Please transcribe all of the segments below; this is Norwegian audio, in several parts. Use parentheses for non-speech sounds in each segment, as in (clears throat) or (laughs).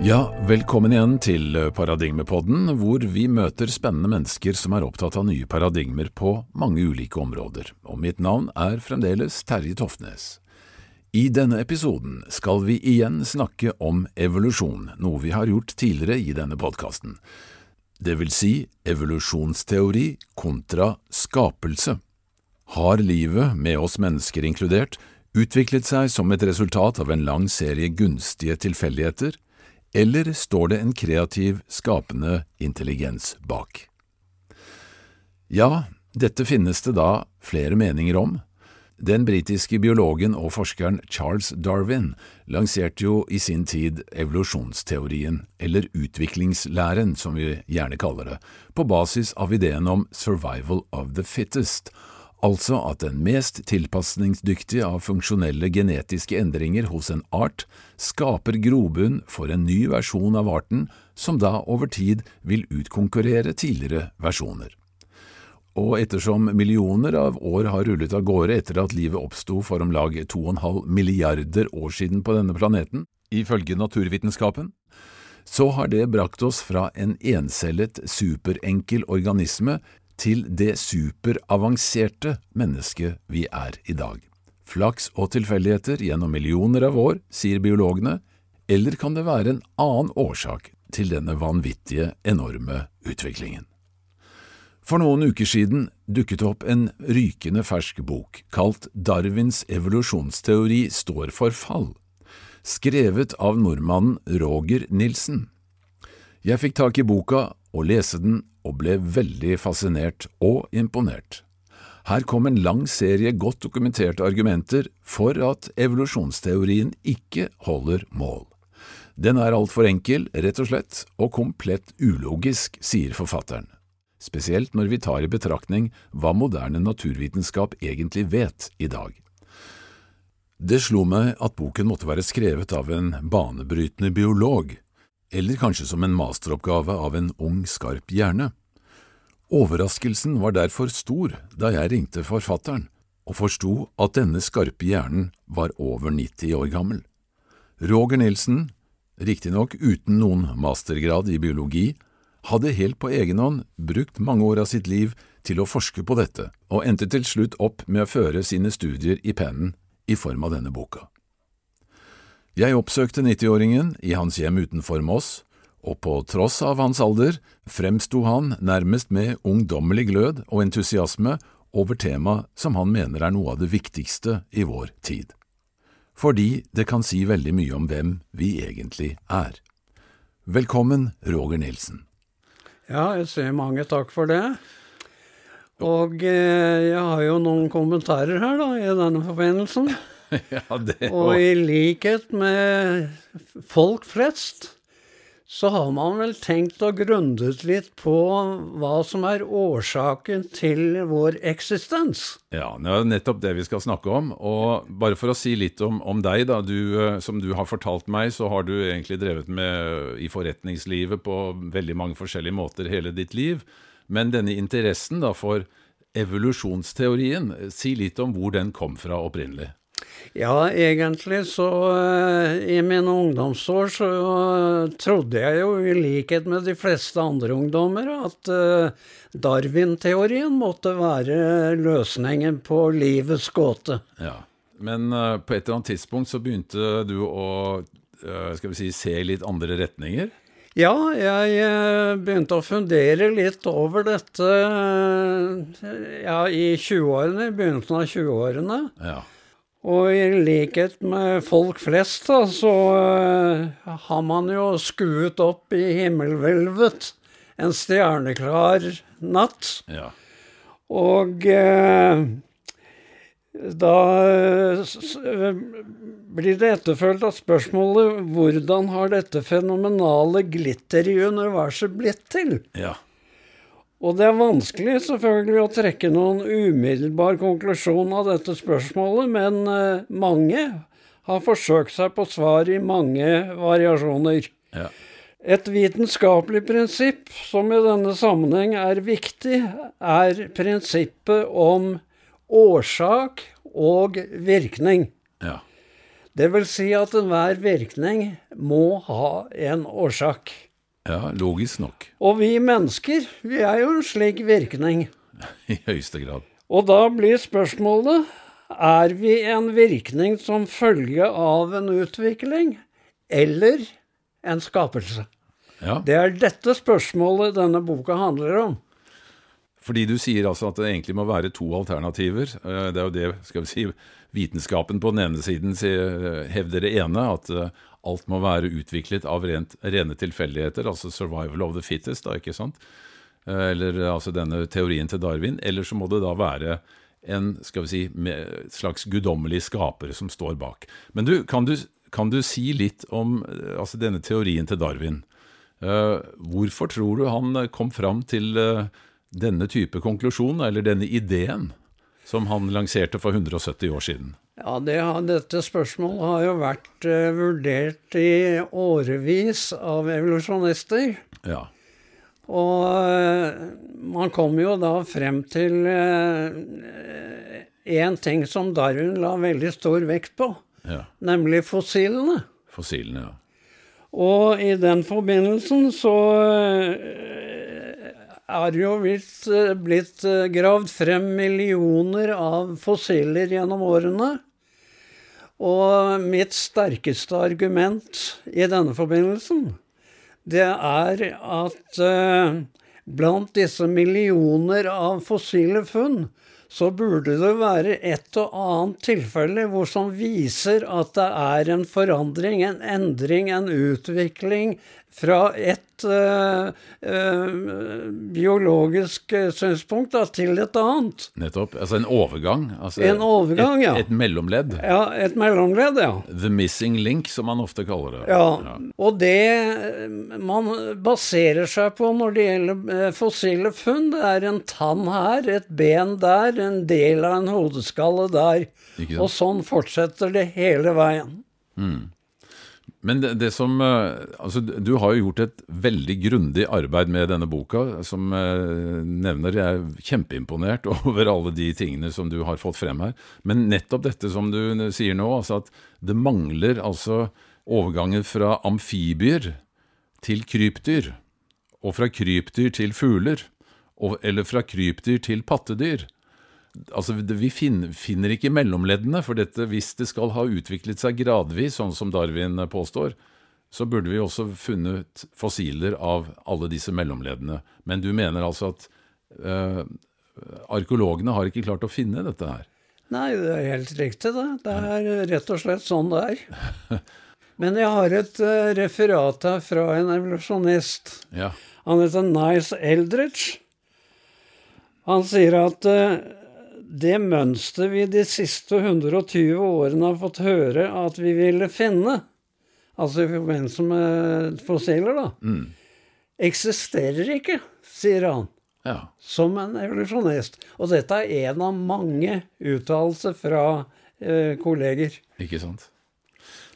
Ja, velkommen igjen til Paradigmepodden, hvor vi møter spennende mennesker som er opptatt av nye paradigmer på mange ulike områder, og mitt navn er fremdeles Terje Toftnes. I denne episoden skal vi igjen snakke om evolusjon, noe vi har gjort tidligere i denne podkasten. Det vil si evolusjonsteori kontra skapelse. Har livet, med oss mennesker inkludert, utviklet seg som et resultat av en lang serie gunstige tilfeldigheter? Eller står det en kreativ, skapende intelligens bak? Ja, dette finnes det da flere meninger om. Den britiske biologen og forskeren Charles Darwin lanserte jo i sin tid evolusjonsteorien, eller utviklingslæren som vi gjerne kaller det, på basis av ideen om survival of the fittest, altså at den mest tilpasningsdyktige av funksjonelle genetiske endringer hos en art skaper grobunn for en ny versjon av arten som da over tid vil utkonkurrere tidligere versjoner. Og ettersom millioner av år har rullet av gårde etter at livet oppsto for om lag 2,5 milliarder år siden på denne planeten, ifølge naturvitenskapen, så har det brakt oss fra en encellet, superenkel organisme til det superavanserte mennesket vi er i dag. Flaks og tilfeldigheter gjennom millioner av år, sier biologene, eller kan det være en annen årsak til denne vanvittige, enorme utviklingen? For noen uker siden dukket det opp en rykende fersk bok kalt Darwins evolusjonsteori står for fall, skrevet av nordmannen Roger Nilsen. Jeg fikk tak i boka og lese den og ble veldig fascinert og imponert. Her kom en lang serie godt dokumenterte argumenter for at evolusjonsteorien ikke holder mål. Den er altfor enkel, rett og slett, og komplett ulogisk, sier forfatteren, spesielt når vi tar i betraktning hva moderne naturvitenskap egentlig vet i dag. Det slo meg at boken måtte være skrevet av en banebrytende biolog, eller kanskje som en masteroppgave av en ung, skarp hjerne. Overraskelsen var derfor stor da jeg ringte forfatteren og forsto at denne skarpe hjernen var over 90 år gammel. Roger Nilsen, riktignok uten noen mastergrad i biologi, hadde helt på egen hånd brukt mange år av sitt liv til å forske på dette, og endte til slutt opp med å føre sine studier i pennen i form av denne boka. Jeg oppsøkte 90-åringen i hans hjem utenfor Moss, og på tross av hans alder fremsto han nærmest med ungdommelig glød og entusiasme over tema som han mener er noe av det viktigste i vår tid. Fordi det kan si veldig mye om hvem vi egentlig er. Velkommen, Roger Nilsen. Ja, jeg ser mange takk for det. Og eh, jeg har jo noen kommentarer her da, i denne forbindelsen. (laughs) ja, det Og i likhet med folk flest, så har man vel tenkt og grundet litt på hva som er årsaken til vår eksistens. Ja, det er nettopp det vi skal snakke om. Og bare for å si litt om, om deg, da. Du, eh, som du har fortalt meg, så har du egentlig drevet med i forretningslivet på veldig mange forskjellige måter hele ditt liv. Men denne interessen da for evolusjonsteorien, si litt om hvor den kom fra opprinnelig. Ja, egentlig så uh, I mine ungdomsår så uh, trodde jeg jo, i likhet med de fleste andre ungdommer, at uh, Darwin-teorien måtte være løsningen på livets gåte. Ja, Men på et eller annet tidspunkt så begynte du å skal vi si, se litt andre retninger? Ja, jeg begynte å fundere litt over dette ja, i 20-årene, i begynnelsen av 20-årene. Ja. Og i likhet med folk flest, da, så uh, har man jo skuet opp i himmelhvelvet en stjerneklar natt. Ja. Og uh, da uh, blir det etterfølt av spørsmålet hvordan har dette fenomenale glitter i universet blitt til? Ja. Og det er vanskelig selvfølgelig å trekke noen umiddelbar konklusjon av dette spørsmålet, men uh, mange har forsøkt seg på svar i mange variasjoner. Ja. Et vitenskapelig prinsipp som i denne sammenheng er viktig, er prinsippet om årsak og virkning. Ja. Det vil si at enhver virkning må ha en årsak. Ja, logisk nok. (laughs) Og vi mennesker, vi er jo en slik virkning. I høyeste grad. Og da blir spørsmålet er vi en virkning som følge av en utvikling, eller en skapelse? Ja, Det er dette spørsmålet denne boka handler om. fordi du sier altså at det egentlig må være to alternativer. Eh, Det er jo det, skal vi si, vitenskapen på den ene siden hevder det ene, at eh, alt må være utviklet av rent, rene tilfeldigheter, altså 'survival of the fittest', da, ikke sant? Eh, Eller altså denne teorien til Darwin. Eller så må det da være en skal vi si, slags guddommelig skaper som står bak. Men du, kan du, kan du si litt om eh, altså denne teorien til Darwin? Eh, hvorfor tror du han kom fram til denne type konklusjon, eller denne ideen, som han lanserte for 170 år siden? Ja, det Dette spørsmålet har jo vært uh, vurdert i årevis av evolusjonister. Ja. Og uh, man kom jo da frem til én ting som Darwin la veldig stor vekt på, ja. nemlig fossilene. Fossilene, ja. Og i den forbindelsen så eh, er jo blitt, eh, blitt eh, gravd frem millioner av fossiler gjennom årene. Og mitt sterkeste argument i denne forbindelsen, det er at eh, blant disse millioner av fossile funn, så burde det være et og annet tilfelle hvor som viser at det er en forandring, en endring, en utvikling fra et eh, eh, biologisk eh, synspunkt da, til et annet. Nettopp. Altså en overgang. Altså En overgang, et, ja. Et mellomledd. Ja, et mellomledd, ja. The missing link, som man ofte kaller det. Ja, og det man baserer seg på når det gjelder fossile funn, det er en tann her, et ben der, en del av en hodeskalle der. Og sånn fortsetter det hele veien. Men det, det som eh, Altså, du har jo gjort et veldig grundig arbeid med denne boka, som eh, nevner Jeg er kjempeimponert (laughs) over alle de tingene som du har fått frem her. Men nettopp dette som du sier nå, altså at det mangler altså overgangen fra amfibier til krypdyr, og fra krypdyr til fugler, og, eller fra krypdyr til pattedyr. Altså, Vi finner, finner ikke mellomleddene, for dette, hvis det skal ha utviklet seg gradvis, sånn som Darwin påstår, så burde vi også funnet fossiler av alle disse mellomleddene. Men du mener altså at øh, arkeologene har ikke klart å finne dette her? Nei, det er helt riktig, det. Det er rett og slett sånn det er. (laughs) Men jeg har et eh, referat her fra en evolusjonist. Ja. Han heter Nice Eldridge. Han sier at eh, det mønsteret vi de siste 120 årene har fått høre at vi ville finne, altså i forbindelse med fossiler, da, eksisterer ikke, sier han. ja. Som en evolusjonist. Og dette er en av mange uttalelser fra eh, kolleger. Ikke sant?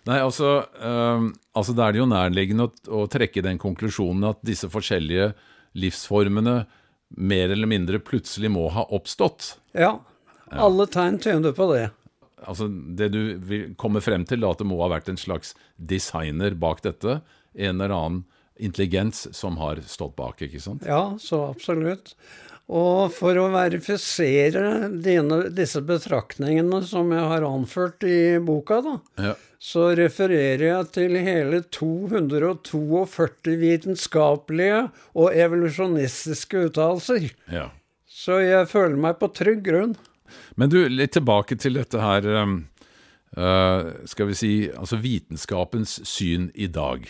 Nei, altså, eh, altså Da er det jo nærliggende å, å trekke den konklusjonen at disse forskjellige livsformene mer eller mindre plutselig må ha oppstått. Ja, alle tegn tyder på det. Altså Det du vil komme frem til, da, at det må ha vært en slags designer bak dette. En eller annen intelligens som har stått bak, ikke sant? Ja, så absolutt. Og for å verifisere dine, disse betraktningene som jeg har anført i boka, da, Ja. Så refererer jeg til hele 242 vitenskapelige og evolusjonistiske uttalelser. ja. Så jeg føler meg på trygg grunn. Men du, litt tilbake til dette her um, uh, Skal vi si altså vitenskapens syn i dag.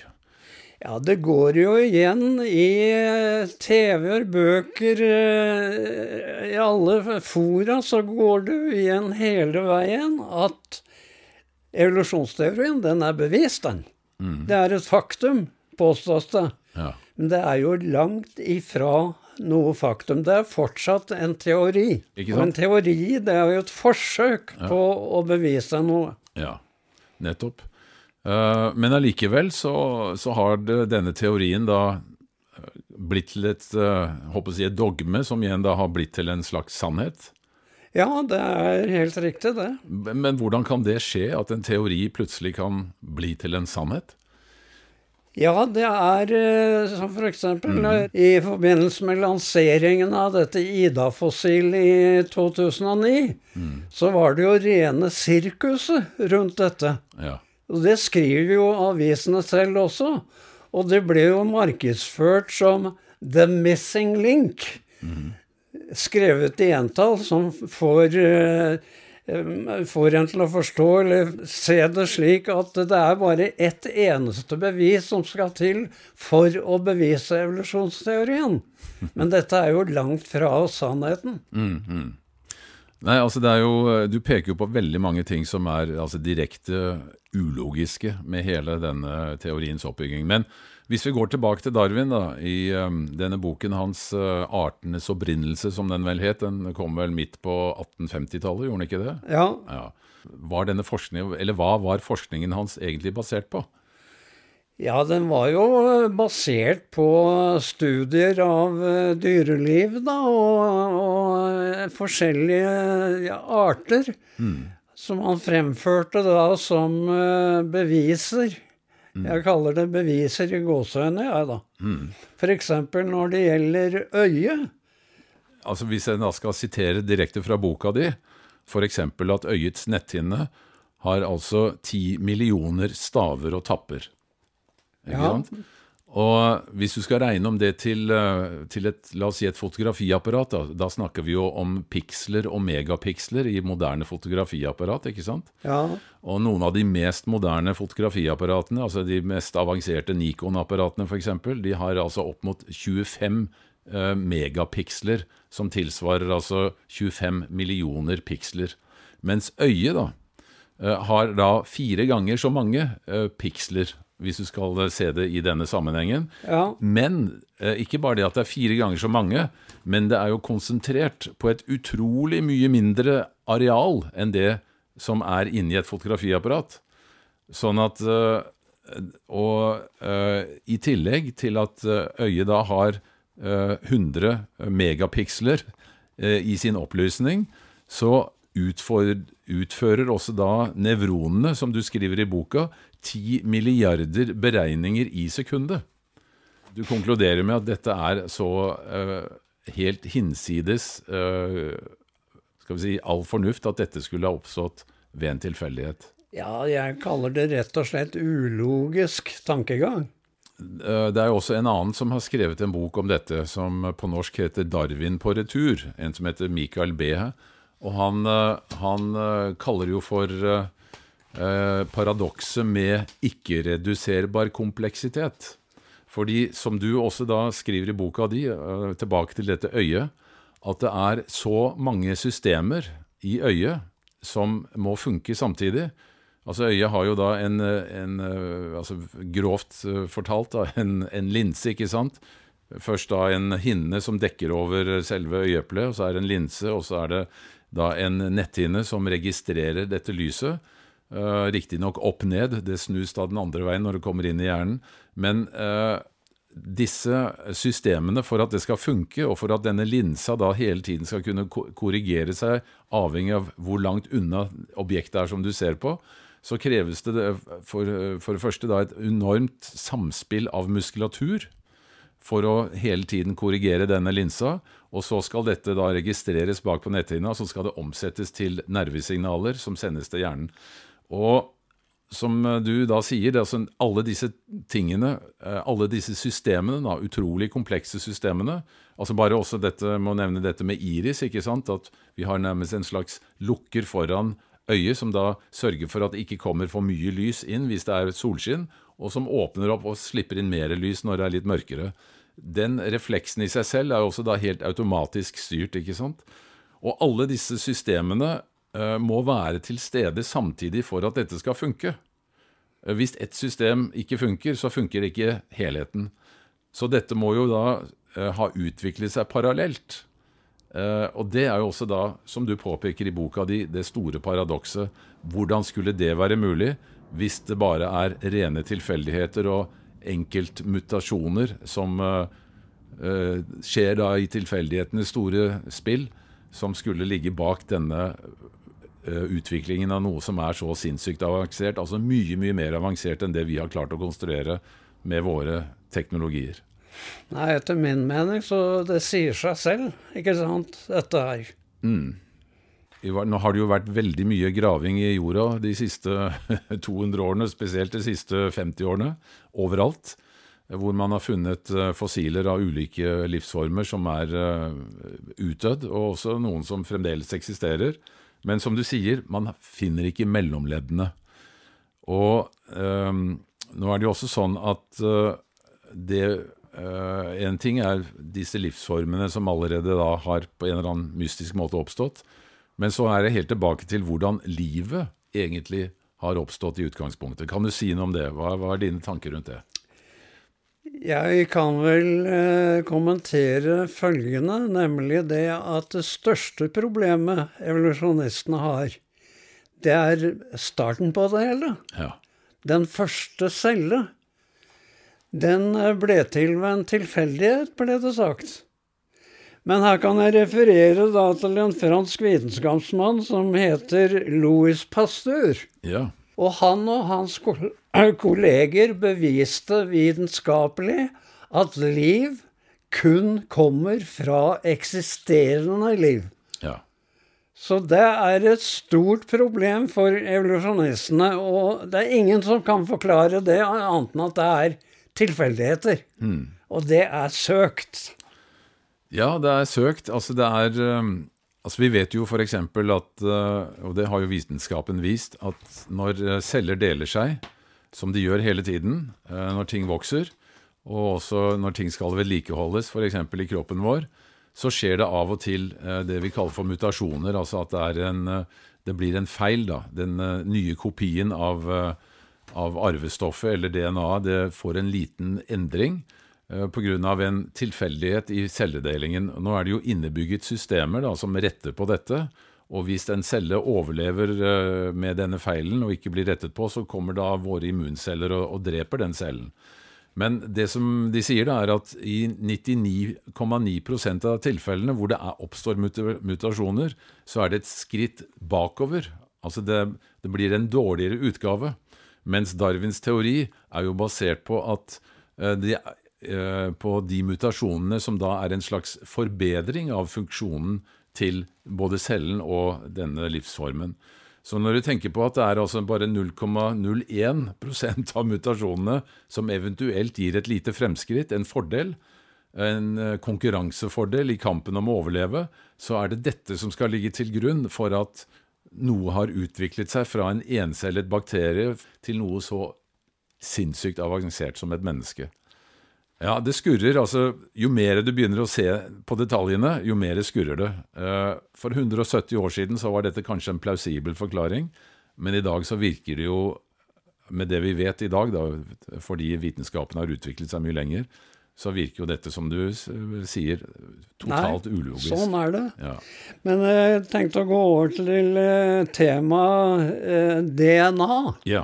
Ja, det går jo igjen i eh, TV-er, bøker, eh, i alle fora så går det igjen hele veien at evolusjonsteorien, den er bevist, den. Det er et faktum, påstås det. Ja. Men det er jo langt ifra noe faktum. Det er fortsatt en teori. Og en teori, det er jo et forsøk på å bevise noe. Ja, nettopp. Uh, men allikevel så, så har det, denne teorien da eh, blitt til et, uh, håper å si, et dogme, som igjen da har blitt til en slags sannhet. Ja, det er helt riktig, det. Men hvordan kan det skje, at en teori plutselig kan bli til en sannhet? Ja, det er eh, som f.eks. For mm. i forbindelse med lanseringen av dette Ida-fossilet i 2009, mm. så var det jo rene sirkuset rundt dette. Ja. Og det skriver jo avisene selv også. Og det ble jo markedsført som The Missing Link. Mm. Skrevet i entall, som får Eh, får en til å forstå eller se det slik at det er bare ett eneste bevis som skal til for å bevise evolusjonsteorien. Men dette er jo langt fra sannheten. Mm, mm. Nei, altså det er jo, Du peker jo på veldig mange ting som er altså, direkte ulogiske med hele denne teoriens oppbygging. Men hvis vi går tilbake til Darwin, da, i um, denne boken hans uh, 'Artenes opprinnelse', som den vel het, den kom vel midt på 1850-tallet, gjorde den ikke det? Ja. ja. Var denne eller Hva var forskningen hans egentlig basert på? Ja, den var jo basert på studier av uh, dyreliv, da, og, og forskjellige ja, arter. Mm. Som han fremførte da som beviser. Jeg kaller det beviser i gåseøyne, jeg, da. Mm. F.eks. når det gjelder øyet. Altså Hvis jeg da skal sitere direkte fra boka di, f.eks. at øyets netthinne har altså ti millioner staver og tapper. Ikke ja. sant? Og hvis du skal regne om det til, eh, til et, la oss si et fotografiapparat, da, da, snakker vi jo om piksler og megapiksler i moderne fotografiapparat, ikke sant? Ja. Og noen av de mest moderne fotografiapparatene, altså de mest avanserte Nikon-apparatene f.eks., de har altså opp mot 25 eh, megapiksler, som tilsvarer altså 25 millioner piksler. Mens øyet da, eh, har da fire ganger så mange eh, piksler hvis du skal eh, se det i denne sammenhengen. Ja. Men eh, ikke bare det at det er fire ganger så mange, men det er jo konsentrert på et utrolig mye mindre areal enn det som er inni et fotografiapparat. Sånn at eh, Og i tillegg til at øyet da har 100 megapiksler i sin opplysning, så utfører også da nevronene, som du skriver i boka, 10 milliarder beregninger i sekundet. Du konkluderer med at dette er så uh, helt hinsides uh, skal vi si, all fornuft at dette skulle ha oppstått ved en tilfeldighet. Ja, jeg kaller det rett og slett ulogisk tankegang. Eh, det er jo også en annen som har skrevet en bok om dette, som på norsk heter 'Darwin på retur'. En som heter Michael Behe. Og han, han kaller jo for Eh, paradokset med ikke-reduserbar kompleksitet. Fordi, som du også da skriver i boka di, eh, tilbake til dette øyet, at det er så mange systemer i øyet som må funke samtidig. Altså Øyet har jo da en, en eh, altså grovt fortalt da, en, en, linse, ikke sant. Først da en hinne som dekker over selve øyeeplet, og så er det en linse, og så er det da en netthinne som registrerer dette lyset. Uh, Riktignok opp ned, det snus da den andre veien når det kommer inn i hjernen. Men uh, disse systemene, for at det skal funke, og for at denne linsa da hele tiden skal kunne korrigere seg, avhengig av hvor langt unna objektet er som du ser på, så kreves det for, for det første da et enormt samspill av muskulatur for å hele tiden korrigere denne linsa. Og så skal dette da registreres bak på netthinna, så skal det omsettes til nervesignaler som sendes til hjernen. Og som eh, du da sier, altså alle disse tingene, eh, alle disse systemene, da, utrolig komplekse systemene altså Bare også dette, må nevne dette med iris, ikke sant? at vi har nærmest en slags lukker foran øyet som da sørger for at det ikke kommer for mye lys inn hvis det er et solskinn, og som åpner opp og slipper inn mer lys når det er litt mørkere. Den refleksen i seg selv er også da helt automatisk styrt, ikke sant? Og alle disse systemene må være til stede samtidig for at dette skal funke. Eh, hvis ett system ikke funker, så funker ikke helheten. Så dette må jo da eh, ha utviklet seg parallelt. Og det er jo også da, som du påpeker i boka di, det store paradokset. Hvordan skulle det være mulig hvis det bare er rene tilfeldigheter og enkeltmutasjoner som skjer da i tilfeldighetenes store spill? som skulle ligge bak denne utviklingen av noe som er så sinnssykt avansert. Altså mye, mye mer avansert enn det vi har klart å konstruere med våre teknologier. Nei, etter min mening så det sier seg selv, ikke sant, dette her. Mm. Nå har det jo vært veldig mye graving i jorda de siste (laughs) 200 årene, spesielt de siste 50 årene, overalt. Hvor man har funnet eh, fossiler av ulike livsformer som er eh, utdødd, og også noen som fremdeles eksisterer. Men som du sier, man finner ikke mellomleddene. Og um, nå er det jo også sånn at uh, det uh, En ting er disse livsformene som allerede da har på en eller annen mystisk måte oppstått. Men så er det helt tilbake til hvordan livet egentlig har oppstått i utgangspunktet. Kan du si noe om det? Hva, hva er dine tanker rundt det? Jeg kan vel eh, kommentere følgende, nemlig det at det største problemet evolusjonistene har, det er starten på det hele. Ja. Den første celle. Den eh, ble til ved en tilfeldighet, ble det sagt. Men her kan jeg referere da til en fransk vitenskapsmann som heter Louis Pasteur. Ja. Og han og hans (clears throat) kolleger beviste vitenskapelig at liv kun kommer fra eksisterende liv. Ja. Så det er et stort problem for evolusjonistene, og det er ingen som kan forklare det annet enn at det er tilfeldigheter. Mm. Og det er søkt. Ja, det er søkt. Altså, det er um, Altså, Vi vet jo f.eks. at, uh, og det har jo vitenskapen vist, at når uh, celler deler seg, som de gjør hele tiden uh, når ting vokser, og også når ting skal vedlikeholdes, f.eks. i kroppen vår, så skjer det av og til det vi kaller for mutasjoner. Altså at det, en, det blir en feil. da. Den nye kopien av, av arvestoffet eller DNA det får en liten endring. Eh, pga. en tilfeldighet i celledelingen. Nå er det jo innebygget systemer da, som retter på dette. Og hvis en celle overlever eh, med denne feilen og ikke blir rettet på, så kommer da våre immunceller og, og dreper den cellen. Men det som de sier, da, er at i 99,9% av tilfellene hvor det er, oppstår mutasjoner, så er det et skritt bakover. Altså det, det blir en dårligere utgave. Mens Darwins teori er jo basert på at eh, de Eh, på de mutasjonene som da er en slags forbedring av funksjonen til både cellen og denne livsformen. Så når du tenker på at det er altså bare 0,01% av mutasjonene som eventuelt gir et lite fremskritt, en fordel, en eh, konkurransefordel i kampen om å overleve, så er det dette som skal ligge til grunn for at noe har utviklet seg fra en encellet bakterie til noe så sinnssykt avansert som et menneske. Ja, det skurrer. altså Jo mer du begynner å se på detaljene, jo mer skurrer det. Eh, for 170 år siden så var dette kanskje en plausibel forklaring, men i dag så virker det jo, med det vi vet i dag, da, fordi vitenskapen har utviklet seg mye lenger, så virker jo dette, som du sier, totalt Nei, ulogisk. Sånn er det. Ja. Men jeg tenkte å gå over til eh, temaet eh, DNA. Ja.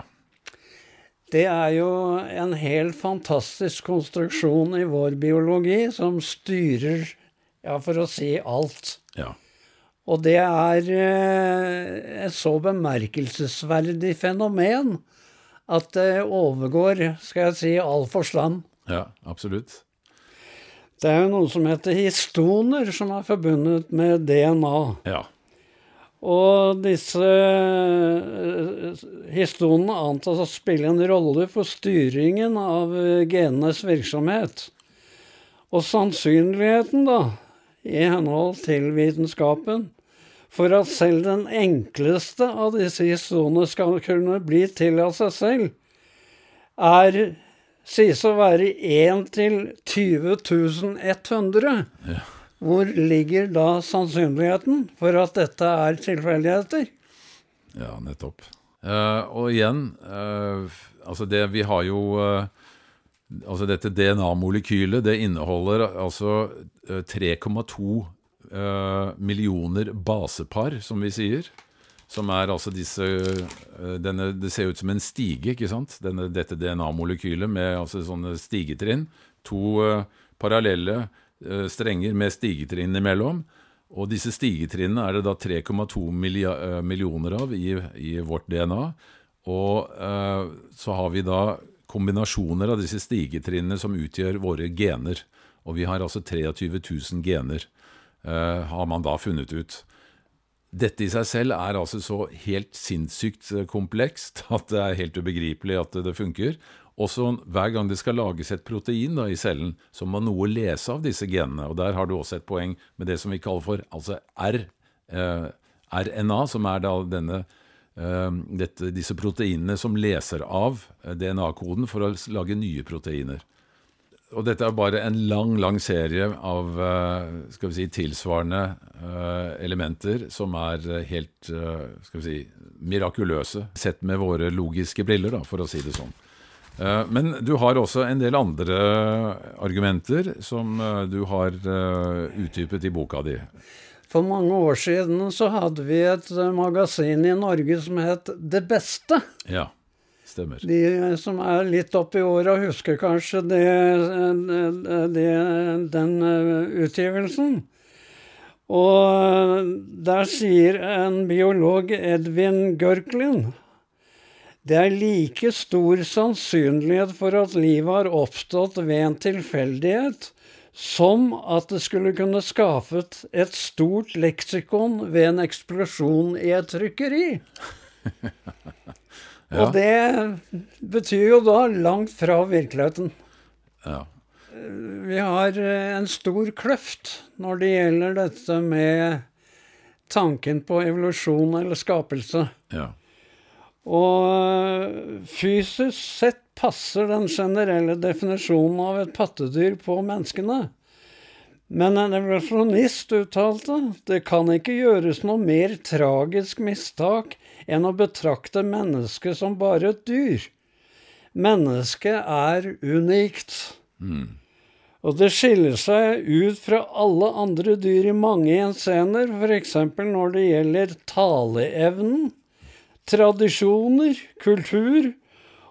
Det er jo en helt fantastisk konstruksjon i vår biologi som styrer, ja, for å si alt. Ja. Og det er eh, et så bemerkelsesverdig fenomen at det overgår, skal jeg si, all forstand. Ja, absolutt. Det er jo noe som heter histoner, som er forbundet med DNA. Ja. Og disse eh, histonene antas å spille en rolle for styringen av eh, genenes virksomhet. Og sannsynligheten, da, i henhold til vitenskapen, for at selv den enkleste av disse histonene skal kunne bli til av seg selv, er sies å være 1 til 20 100. Ja. Hvor ligger da sannsynligheten for at dette er tilfeldigheter? Ja, nettopp. Uh, og igjen, uh, altså det vi har jo uh, Altså dette DNA-molekylet, det inneholder altså 3,2 millioner basepar, som vi sier. Som er altså disse denne, Det ser ut som en stige, ikke sant? Denne, dette DNA-molekylet med altså sånne stigetrinn. To parallelle strenger med stigetrinn imellom. Og disse stigetrinnene er det da 3,2 millioner av i, i, vårt DNA. Og eh, så har vi da kombinasjoner av disse stigetrinnene som utgjør våre gener. Og vi har altså 23 000 gener, eh, har man da funnet ut. Dette i seg selv er altså så helt sinnssykt eh, komplekst at det er helt ubegripelig at det funker. Også hver gang det skal lages et protein da, i cellen, så må noe lese av disse genene. Og Der har du også et poeng med det som vi kaller for altså R, eh, RNA, som er da denne, eh, dette, disse proteinene som leser av eh, DNA-koden for å lage nye proteiner. Og dette er bare en lang, lang serie av eh, skal vi si, tilsvarende eh, elementer som er helt skal vi si, mirakuløse, sett med våre logiske briller, da, for å si det sånn. Eh, men du har også en del andre argumenter som eh, du har eh, utdypet i boka di. For mange år siden så hadde vi et magasin i Norge som het Det Beste. Ja, stemmer. De som er litt opp i åra, husker kanskje det, det, den utgivelsen. Og der sier en biolog, Edvin Gørklin, det er like stor sannsynlighet for at livet har oppstått ved en tilfeldighet, som at det skulle kunne skapet et stort leksikon ved en eksplosjon i et (laughs) trykkeri. ja. Og det betyr jo da langt fra virkeligheten. Ja. Vi har en stor kløft når det gjelder dette med tanken på evolusjon eller skapelse. Ja. Og fysisk sett passer den generelle definisjonen av et pattedyr på menneskene. Men en evolusjonist uttalte det kan ikke gjøres noe mer tragisk mistak enn å betrakte mennesket som bare et dyr. Mennesket er unikt. Mm. Og det skiller seg ut fra alle andre dyr i mange gjenseender, f.eks. når det gjelder taleevnen, tradisjoner, kultur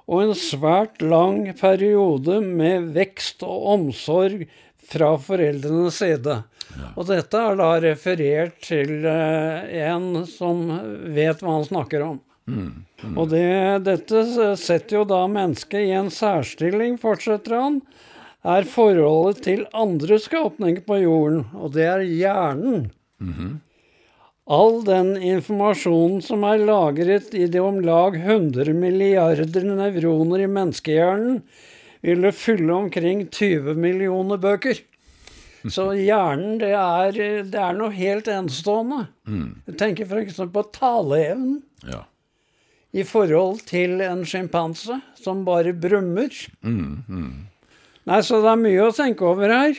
og en svært lang periode med vekst og omsorg fra foreldrenes side. Ja. Og dette er da referert til uh, en som vet hva han snakker om. Mm, mm. Og det, dette setter jo da mennesket i en særstilling, fortsetter han, er forholdet til andre skapninger på jorden, og det er hjernen. Mm -hmm. All den informasjonen som er lagret i de om lag 100 milliarder nevroner i menneskehjernen, ville fylle omkring 20 millioner bøker. Så hjernen, det er, det er noe helt enestående. Mm. Jeg tenker f.eks. på taleevnen. Ja. I forhold til en sjimpanse som bare brummer. Mm, mm. Nei, så det er mye å tenke over her.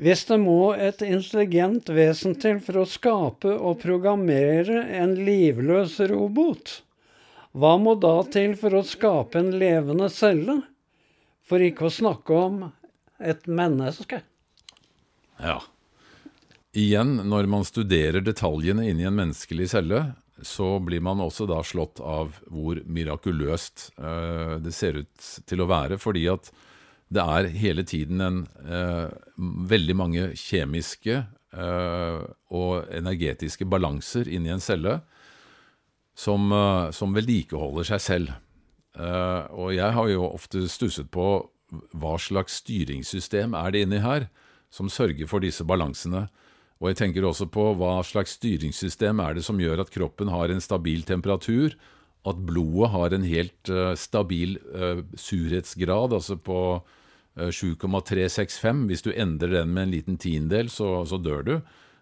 Hvis det må et intelligent vesen til for å skape og programmere en livløs robot, hva må da til for å skape en levende celle? For ikke å snakke om et menneske. Ja. Igjen, når man studerer detaljene inni en menneskelig celle, så blir man også da slått av hvor mirakuløst uh, det ser ut til å være. Fordi at det er hele tiden en eh, veldig mange kjemiske eh, og energetiske balanser inni en celle som, eh, som vedlikeholder seg selv. Eh, og jeg har jo ofte stusset på hva slags styringssystem er det inni her som sørger for disse balansene. Og jeg tenker også på hva slags styringssystem er det som gjør at kroppen har en stabil temperatur, at blodet har en helt uh, stabil uh, surhetsgrad, altså på 7,365. Eh, Hvis du endrer den med en liten tiendedel, så, så, dør du.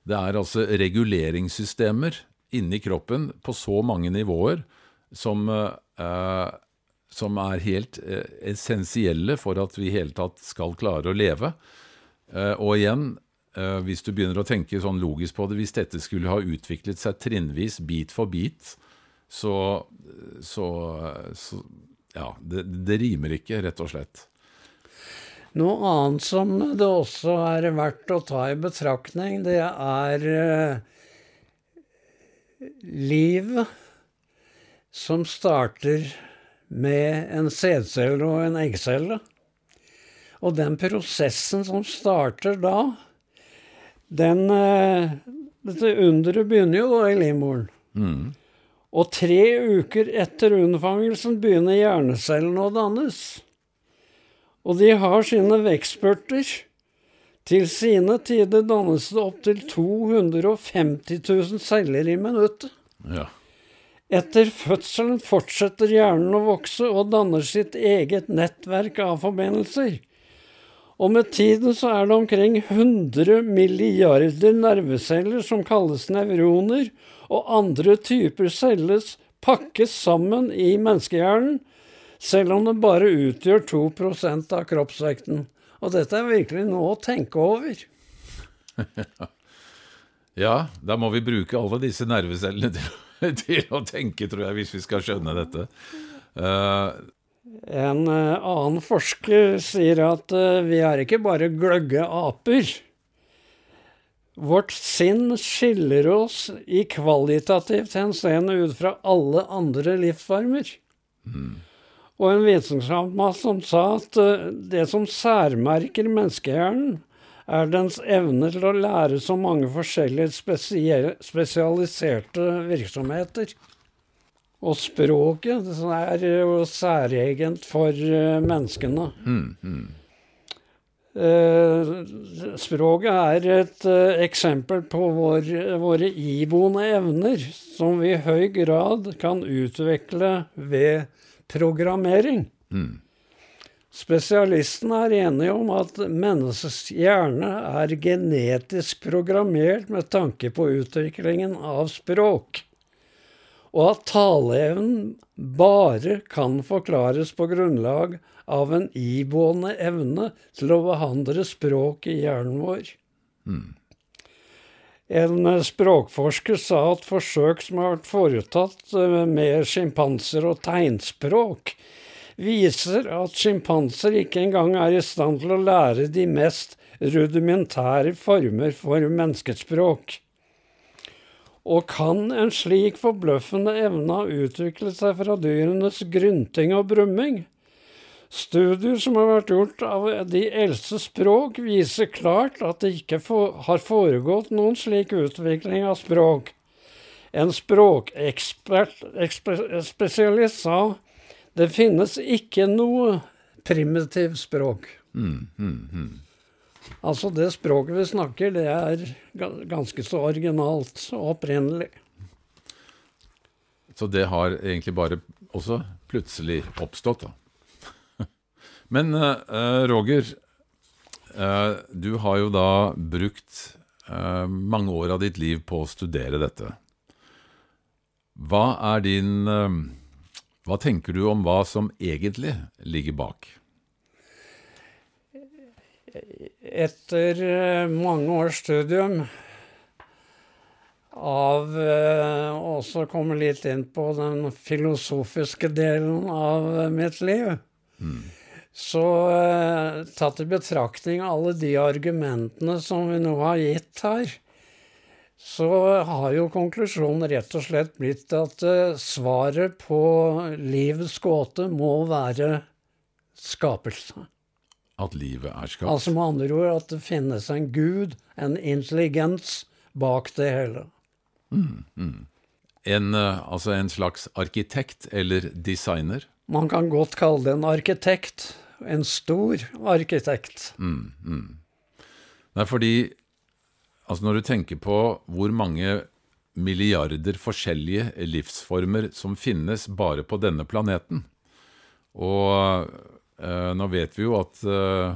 Det er altså reguleringssystemer inni kroppen på så mange nivåer som, eh, som er helt eh, essensielle for at vi i hele tatt skal klare å leve. Eh, og igjen, eh, hvis du begynner å tenke sånn logisk på det, hvis dette skulle ha utviklet seg trinnvis, bit for bit, så, så, så ja, det, det rimer ikke, rett og slett. Noe annet som det også er verdt å ta i betraktning, det er eh, liv som starter med en sædcelle og en eggcelle. Og den prosessen som starter da, Den, eh, dette underet begynner jo da i livmoren. Mm. Og tre uker etter unnfangelsen begynner hjernecellene å dannes. Og de har sine vekstspurter. Til sine tider dannes det opptil 250 000 celler i minuttet. Ja. Etter fødselen fortsetter hjernen å vokse og danner sitt eget nettverk av forbindelser. Og med tiden så er det omkring 100 milliarder nerveceller som kalles nevroner, og andre typer celles pakkes sammen i menneskehjernen, selv om det bare utgjør 2% av kroppsvekten. Og dette er virkelig noe å tenke over. (laughs) ja, da må vi bruke alle disse nervecellene til, (laughs) til, å tenke, tror jeg, hvis vi skal skjønne dette. Uh, en uh, annen forsker sier at uh, vi er ikke bare gløgge aper. Vårt sinn skiller oss i kvalitativt henseende ut fra alle andre livsformer. Mm. Og en vitenskapsmann som sa at uh, det som særmerker menneskehjernen, er dens evne til å lære så mange forskjellige spesialiserte virksomheter. Og språket er jo særegent for uh, menneskene. Mm, mm. Eh, språket er et eh, eksempel på vår, våre iboende evner, som vi i høy grad kan utvikle ved programmering. Mm. Spesialistene er enige om at menneskets hjerne er genetisk programmert med tanke på utviklingen av språk, og at taleevnen bare kan forklares på grunnlag av en iboende evne til å behandle språk i hjernen vår. Mm. En språkforsker sa at forsøk som har vært foretatt eh, med sjimpanser og tegnspråk, viser at sjimpanser ikke engang er i stand til å lære de mest rudimentære former for menneskespråk. Og kan en slik forbløffende evne ha utviklet seg fra dyrenes grynting og brumming? Studier som har vært gjort av de eldste språk, viser klart at det ikke har foregått noen slik utvikling av språk. En språkspesialist sa det finnes ikke noe primitivt språk. Mm, mm, mm. Altså, det språket vi snakker, det er ganske så originalt og opprinnelig. Så det har egentlig bare også plutselig oppstått, da? Men uh, Roger, uh, du har jo da brukt uh, mange år av ditt liv på å studere dette. Hva er din Hva tenker du om hva som egentlig ligger bak? Etter mange års studium av også komme litt inn på den filosofiske delen av mitt liv, mm så eh, tatt i betraktning alle de argumentene som vi nå har gitt her, så har jo konklusjonen rett og slett blitt at eh, svaret på livets gåte må være skapelse. At livet er skapt? Altså med andre ord at det finnes en gud, en intelligens, bak det hele. Mm, mm. En, eh, altså en slags arkitekt eller designer? Man kan godt kalle det en arkitekt. En stor arkitekt. Mm, mm. Nei, fordi altså når du tenker på hvor mange milliarder forskjellige livsformer som finnes bare på denne planeten Og eh, nå vet vi jo at eh,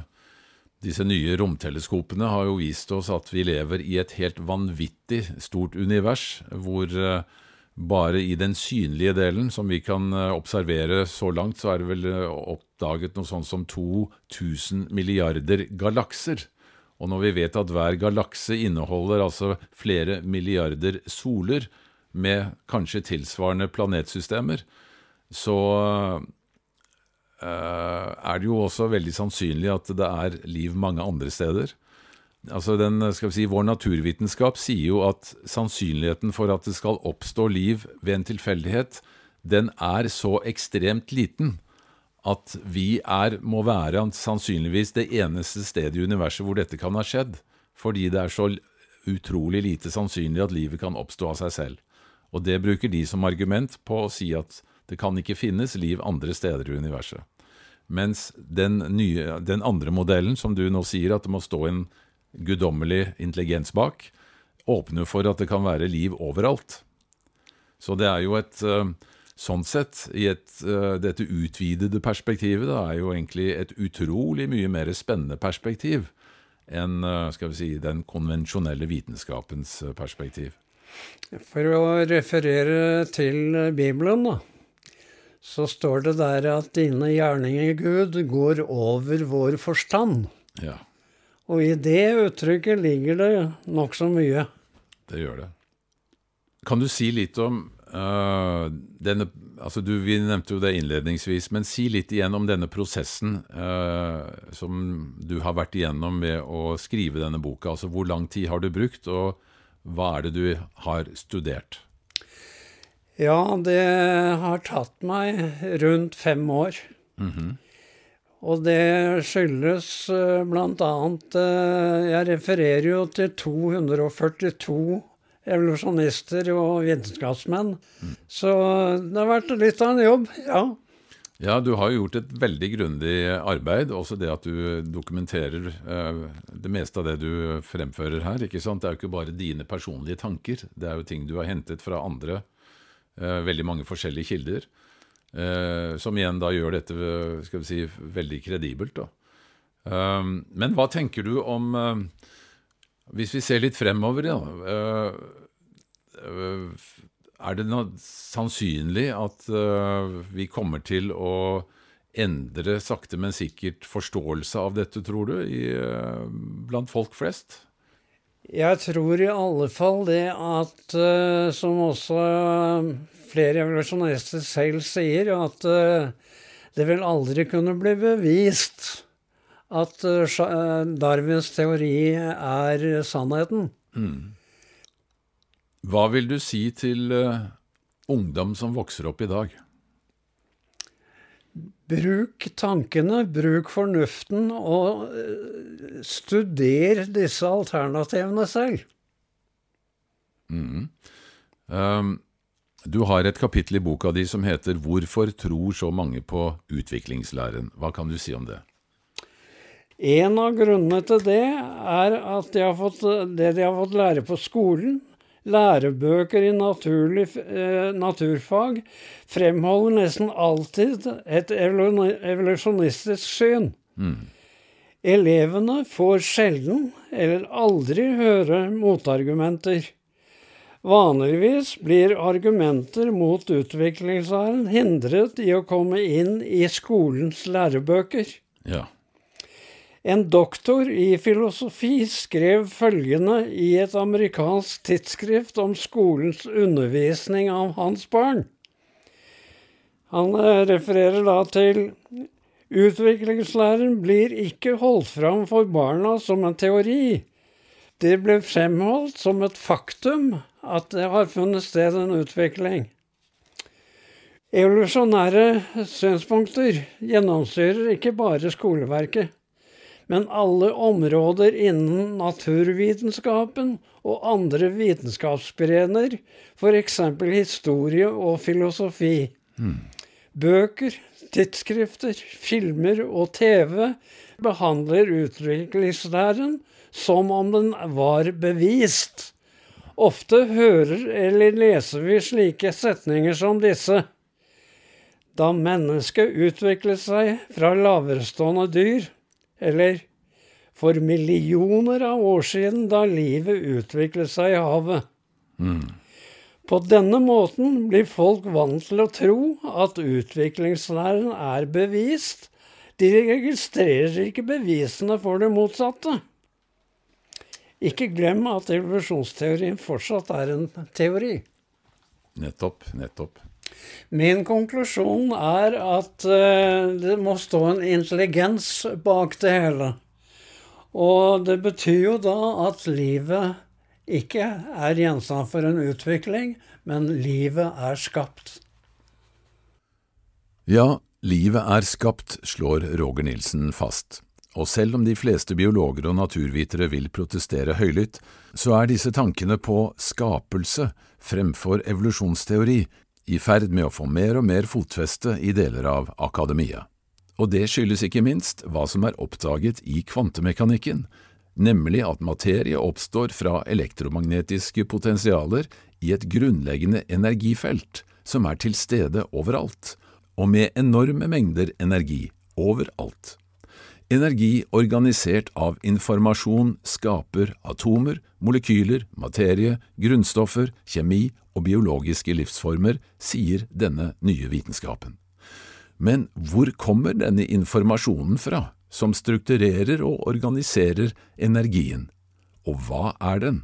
disse nye romteleskopene har jo vist oss at vi lever i et helt vanvittig stort univers, hvor eh, bare i den synlige delen, som vi kan eh, observere så langt, så er det vel eh, oppdaget noe sånt som 2000 milliarder galakser. Og når vi vet at hver galakse inneholder altså flere milliarder soler, med kanskje tilsvarende planetsystemer, så uh, er det jo også veldig sannsynlig at det er liv mange andre steder. Altså den, skal vi si, Vår naturvitenskap sier jo at sannsynligheten for at det skal oppstå liv ved en tilfeldighet, den er så ekstremt liten at vi er, må være sannsynligvis det eneste stedet i universet hvor dette kan ha skjedd. Fordi det er så utrolig lite sannsynlig at livet kan oppstå av seg selv, og det bruker de som argument på å si at det kan ikke finnes liv andre steder i universet. Mens den, nye, den andre modellen, som du nå sier, at det må stå en guddommelig intelligens bak, åpner for at det kan være liv overalt. Så det er jo et eh, Sånn sett, i et, uh, dette utvidede perspektivet, da, er jo egentlig et utrolig mye mer spennende perspektiv enn uh, skal vi si, den konvensjonelle vitenskapens perspektiv. For å referere til Bibelen, da, så står det der at dine gjerninger, Gud, går over vår forstand. Ja. Og i det uttrykket ligger det nokså mye. Det gjør det. Kan du si litt om Uh, denne, altså du, vi nevnte jo det innledningsvis, men si litt igjen om denne prosessen uh, som du har vært igjennom med å skrive denne boka. Altså Hvor lang tid har du brukt, og hva er det du har studert? Ja, det har tatt meg rundt fem år. Mm -hmm. Og det skyldes uh, bl.a. Uh, Jeg refererer jo til 242 evolusjonister og vitenskapsmenn. Mm. Så det har vært litt av en jobb, ja. Ja, du har jo gjort et veldig grundig arbeid. Også det at du dokumenterer eh, det meste av det du fremfører her. ikke sant? Det er jo ikke bare dine personlige tanker. Det er jo ting du har hentet fra andre, eh, veldig mange forskjellige kilder. Eh, som igjen da gjør dette skal vi si, veldig kredibelt. da. Um, men hva tenker du om uh, hvis vi ser litt fremover, øh, er det sannsynlig at vi kommer til å endre sakte, men sikkert forståelse av dette, tror du, blant folk flest? Jeg tror i alle fall det at, som også flere evolusjonister selv sier, at det vil aldri kunne bli bevist at eh, eh, Darwins teori er sannheten. Mm. Hva vil du si til ungdom som vokser opp i dag? Bruk tankene, bruk fornuften, og uh, studer disse alternativene selv. Mm. Um, du har et kapittel i boka di som heter 'Hvorfor tror så mange på utviklingslæren'. Hva kan du si om det? En av grunnene til det er at de fått, det de har fått lære på skolen, lærebøker i naturlig, eh, naturfag, fremholder nesten alltid et evolusjonistisk syn. Mm. Elevene får sjelden eller aldri høre motargumenter. Vanligvis blir argumenter mot utviklingslæren hindret i å komme inn i skolens lærebøker. Ja. En doktor i filosofi skrev følgende i et amerikansk tidsskrift om skolens undervisning av hans barn. Han eh, refererer da til Utviklingslæren blir ikke holdt fram for barna som en teori. Det ble fremholdt som et faktum at det har funnet sted en utvikling. Evolusjonære synspunkter gjennomstyrer ikke bare skoleverket men alle områder innen naturvitenskapen og andre vitenskapsgrener, f.eks. historie og filosofi. Mm. Bøker, tidsskrifter, filmer og TV behandler utviklingslæren som om den var bevist. Ofte hører eller leser vi slike setninger som disse. Da mennesket utviklet seg fra laverestående dyr, eller for millioner av år siden, da livet utviklet seg i havet. Mm. På denne måten blir folk vant til å tro at utviklingslæren er bevist. De registrerer ikke bevisene for det motsatte. Ikke glem at evolusjonsteorien fortsatt er en teori. Nettopp, nettopp. Min konklusjon er at uh, det må stå en intelligens bak det hele. Og det betyr jo da at livet ikke er gjenstand for en utvikling, men livet er skapt. Ja, livet er skapt, slår Roger Nilsen fast. og selv om de fleste biologer og naturvitere vil protestere høylytt, så er disse tankene på skapelse fremfor evolusjonsteori i ferd med å få mer og mer fotfeste i deler av akademia. Og det skyldes ikke minst hva som er oppdaget i kvantemekanikken, nemlig at materie oppstår fra elektromagnetiske potensialer i et grunnleggende energifelt som er til stede overalt, og med enorme mengder energi overalt. Energi organisert av informasjon skaper atomer, molekyler, materie, grunnstoffer, kjemi og biologiske livsformer, sier denne nye vitenskapen. Men hvor kommer denne informasjonen fra, som strukturerer og organiserer energien, og hva er den?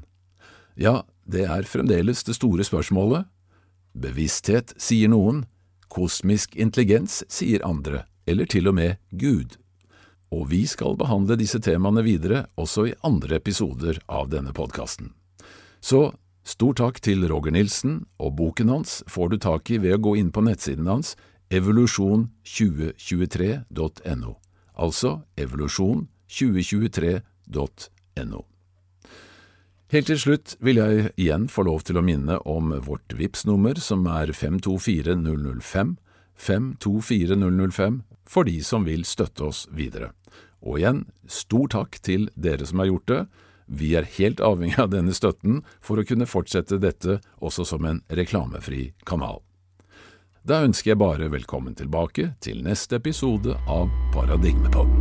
Ja, det er fremdeles det store spørsmålet. Bevissthet, sier noen, kosmisk intelligens, sier andre, eller til og med Gud og vi skal behandle disse temaene videre også i andre episoder av denne podkasten. Så stor takk til Roger Nilsen, og boken hans får du tak i ved å gå inn på nettsiden hans evolusjon2023.no, altså evolusjon2023.no. Helt til slutt vil jeg igjen få lov til å minne om vårt VIPS-nummer som er 524005, 524005 for de som vil støtte oss videre. Og igjen, stor takk til dere som har gjort det. Vi er helt avhengig av denne støtten for å kunne fortsette dette også som en reklamefri kanal. Da ønsker jeg bare velkommen tilbake til neste episode av Paradigmepodden.